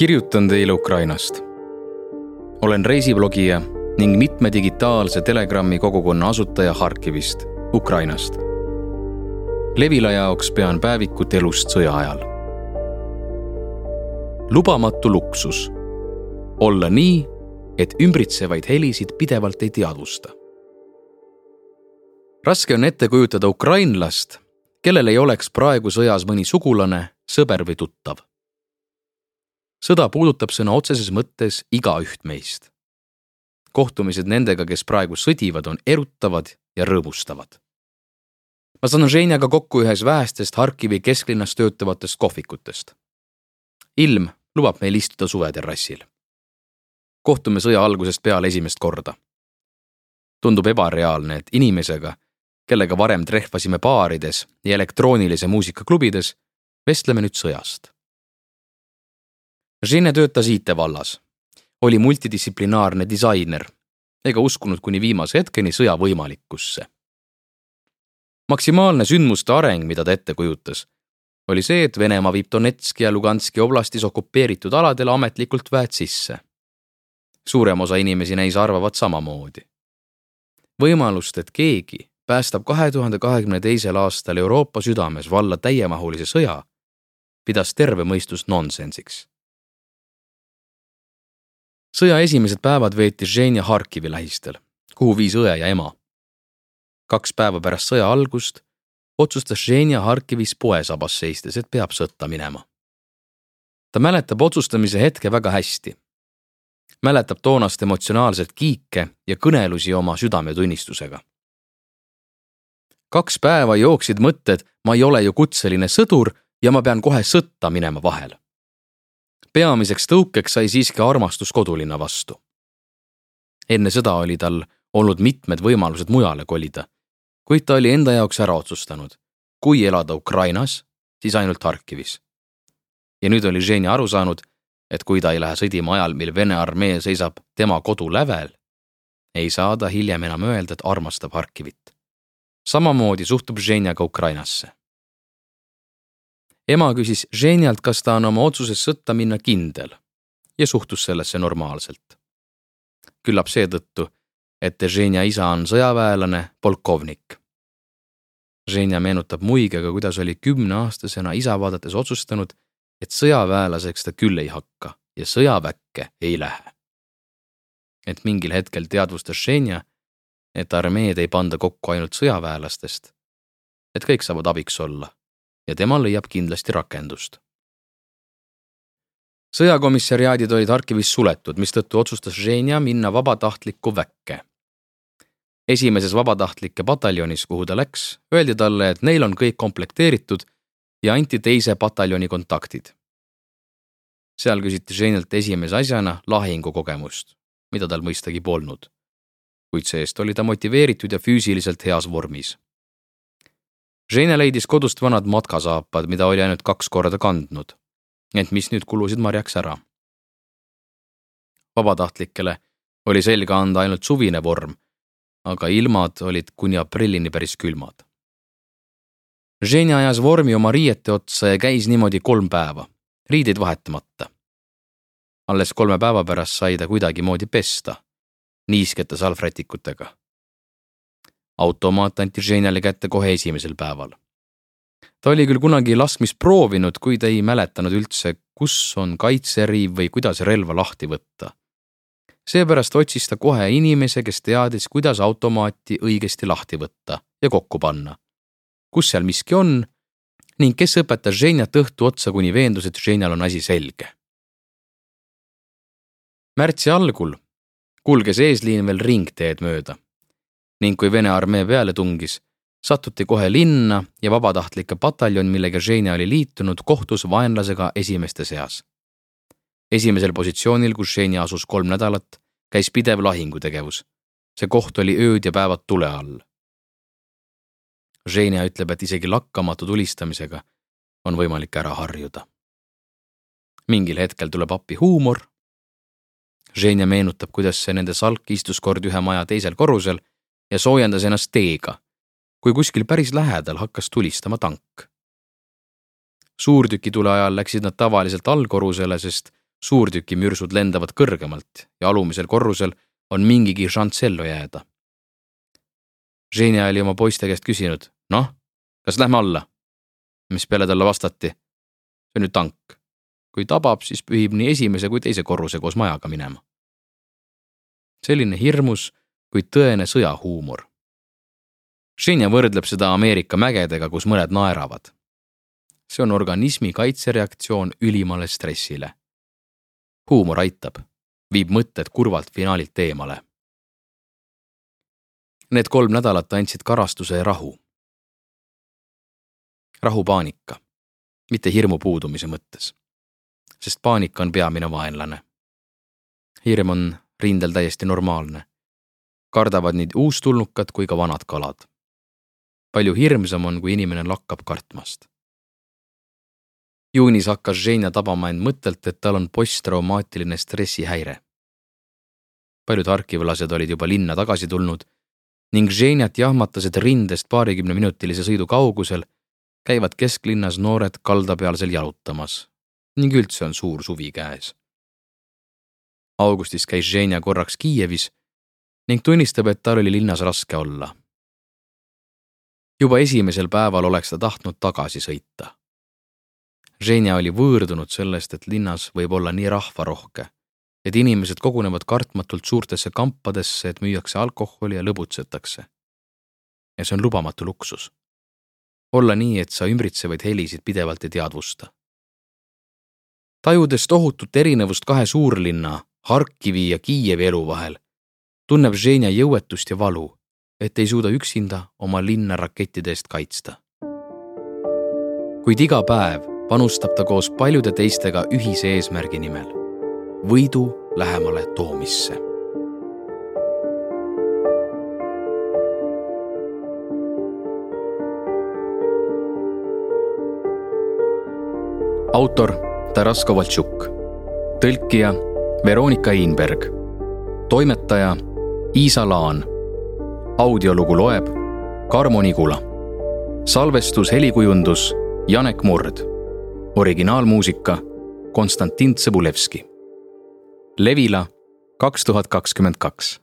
kirjutan teile Ukrainast. olen reisiblogija ning mitme digitaalse Telegrami kogukonna asutaja Harkivist, Ukrainast. Levila jaoks pean päevikut elust sõja ajal. lubamatu luksus. olla nii, et ümbritsevaid helisid pidevalt ei teadvusta. raske on ette kujutada ukrainlast, kellel ei oleks praegu sõjas mõni sugulane, sõber või tuttav sõda puudutab sõna otseses mõttes igaüht meist. kohtumised nendega, kes praegu sõdivad, on erutavad ja rõõmustavad. ma saan Ženjaga kokku ühes vähestest Harkivi kesklinnas töötavatest kohvikutest. ilm lubab meil istuda suveterrassil. kohtume sõja algusest peale esimest korda. tundub ebareaalne, et inimesega, kellega varem trehvasime baarides ja elektroonilise muusika klubides, vestleme nüüd sõjast Žene töötas IT-vallas, oli multidistsiplinaarne disainer ega uskunud kuni viimase hetkeni sõja võimalikkusse. maksimaalne sündmuste areng, mida ta ette kujutas, oli see, et Venemaa viib Donetski ja Luganski oblastis okupeeritud aladele ametlikult väed sisse. suurem osa inimesi neis arvavad samamoodi. võimalust, et keegi päästab kahe tuhande kahekümne teisel aastal Euroopa südames valla täiemahulise sõja, pidas terve mõistus nonsensiks sõja esimesed päevad veetis Ženja Harkivi lähistel, kuhu viis õe ja ema. kaks päeva pärast sõja algust otsustas Ženja Harkivis poesabas seistes, et peab sõtta minema. ta mäletab otsustamise hetke väga hästi. mäletab toonast emotsionaalset kiike ja kõnelusi oma südametunnistusega. kaks päeva jooksid mõtted, ma ei ole ju kutseline sõdur ja ma pean kohe sõtta minema vahel peamiseks tõukeks sai siiski armastus kodulinna vastu. enne seda oli tal olnud mitmed võimalused mujale kolida, kuid ta oli enda jaoks ära otsustanud, kui elada Ukrainas, siis ainult Harkivis. ja nüüd oli Ženja aru saanud, et kui ta ei lähe sõdima ajal, mil Vene armee seisab tema kodu lävel, ei saa ta hiljem enam öelda, et armastab Harkivit. samamoodi suhtub Ženja ka Ukrainasse ema küsis Ženjalt, kas ta on oma otsuses sõtta minna kindel ja suhtus sellesse normaalselt. küllap seetõttu, et Ženja isa on sõjaväelane, polkovnik. Ženja meenutab muigega, kuidas oli kümneaastasena isa vaadates otsustanud, et sõjaväelaseks ta küll ei hakka ja sõjaväkke ei lähe. et mingil hetkel teadvustas Ženja, et armeed ei panda kokku ainult sõjaväelastest, et kõik saavad abiks olla ja tema leiab kindlasti rakendust. sõjakomissariaadid olid Harkivis suletud, mistõttu otsustas Ženja minna vabatahtlikku väkke. esimeses vabatahtlike pataljonis, kuhu ta läks, öeldi talle, et neil on kõik komplekteeritud ja anti teise pataljoni kontaktid. seal küsiti Ženjalt esimese asjana lahingukogemust, mida tal mõistagi polnud. kuid see-eest oli ta motiveeritud ja füüsiliselt heas vormis Žene leidis kodust vanad matkasaapad, mida oli ainult kaks korda kandnud, ent mis nüüd kulusid marjaks ära. vabatahtlikele oli selga anda ainult suvine vorm, aga ilmad olid kuni aprillini päris külmad. Žene ajas vormi oma riiete otsa ja käis niimoodi kolm päeva, riideid vahetamata. alles kolme päeva pärast sai ta kuidagimoodi pesta, niiskete salvrätikutega automaat anti Ženjale kätte kohe esimesel päeval. ta oli küll kunagi laskmist proovinud, kuid ei mäletanud üldse, kus on kaitseriiv või kuidas relva lahti võtta. seepärast otsis ta kohe inimese, kes teadis, kuidas automaati õigesti lahti võtta ja kokku panna. kus seal miski on ning kes õpetas Ženjat õhtu otsa, kuni veendus, et Ženjal on asi selge. märtsi algul kulges eesliin veel ringteed mööda ning kui Vene armee peale tungis, satuti kohe linna ja vabatahtlike pataljon, millega Ženia oli liitunud, kohtus vaenlasega esimeste seas. esimesel positsioonil, kus Ženia asus kolm nädalat, käis pidev lahingutegevus. see koht oli ööd ja päevad tule all. Ženia ütleb, et isegi lakkamatu tulistamisega on võimalik ära harjuda. mingil hetkel tuleb appi huumor. Ženia meenutab, kuidas see nende salk istus kord ühe maja teisel korrusel ja soojendas ennast teega, kui kuskil päris lähedal hakkas tulistama tank. suurtükitule ajal läksid nad tavaliselt allkorrusele, sest suurtükimürsud lendavad kõrgemalt ja alumisel korrusel on mingigi šantsello jääda. Ženja oli oma poiste käest küsinud, noh, kas lähme alla? mis peale talle vastati, see on ju tank. kui tabab, siis pühib nii esimese kui teise korruse koos majaga minema. selline hirmus, kuid tõene sõjahuumor. Ženja võrdleb seda Ameerika mägedega, kus mõned naeravad. see on organismi kaitsereaktsioon ülimale stressile. huumor aitab, viib mõtted kurvalt finaalilt eemale Need kolm nädalat andsid karastuse ja rahu. rahupaanika, mitte hirmu puudumise mõttes. sest paanika on peamine vaenlane. hirm on rindel täiesti normaalne. Kardavad nii uustulnukad kui ka vanad kalad. palju hirmsam on, kui inimene lakkab kartmast. juunis hakkas Ženja tabama end mõttelt, et tal on posttraumaatiline stressihäire. paljud harkivlased olid juba linna tagasi tulnud ning Ženjat jahmatas, et rindest paarikümneminutilise sõidu kaugusel käivad kesklinnas noored kaldapealsel jalutamas ning üldse on suur suvi käes. augustis käis Ženja korraks Kiievis ning tunnistab, et tal oli linnas raske olla. juba esimesel päeval oleks ta tahtnud tagasi sõita. Ženja oli võõrdunud sellest, et linnas võib olla nii rahvarohke et inimesed kogunevad kartmatult suurtesse kampadesse, et müüakse alkoholi ja lõbutsetakse. ja see on lubamatu luksus. olla nii, et sa ümbritsevaid helisid pidevalt ei teadvusta. tajudes tohutut erinevust kahe suurlinna, Harkivi ja Kiievi elu vahel, tunneb Ženja jõuetust ja valu, et ei suuda üksinda oma linna rakettide eest kaitsta. kuid iga päev panustab ta koos paljude teistega ühise eesmärgi nimel võidu lähemale toomisse. autor Taras Kovaltšuk, tõlkija Veronika Einberg, toimetaja Iisa Laan. audiolugu loeb Karmo Nigula. salvestus, helikujundus Janek Murd. originaalmuusika Konstantin Tsõbulevski Levila kaks tuhat kakskümmend kaks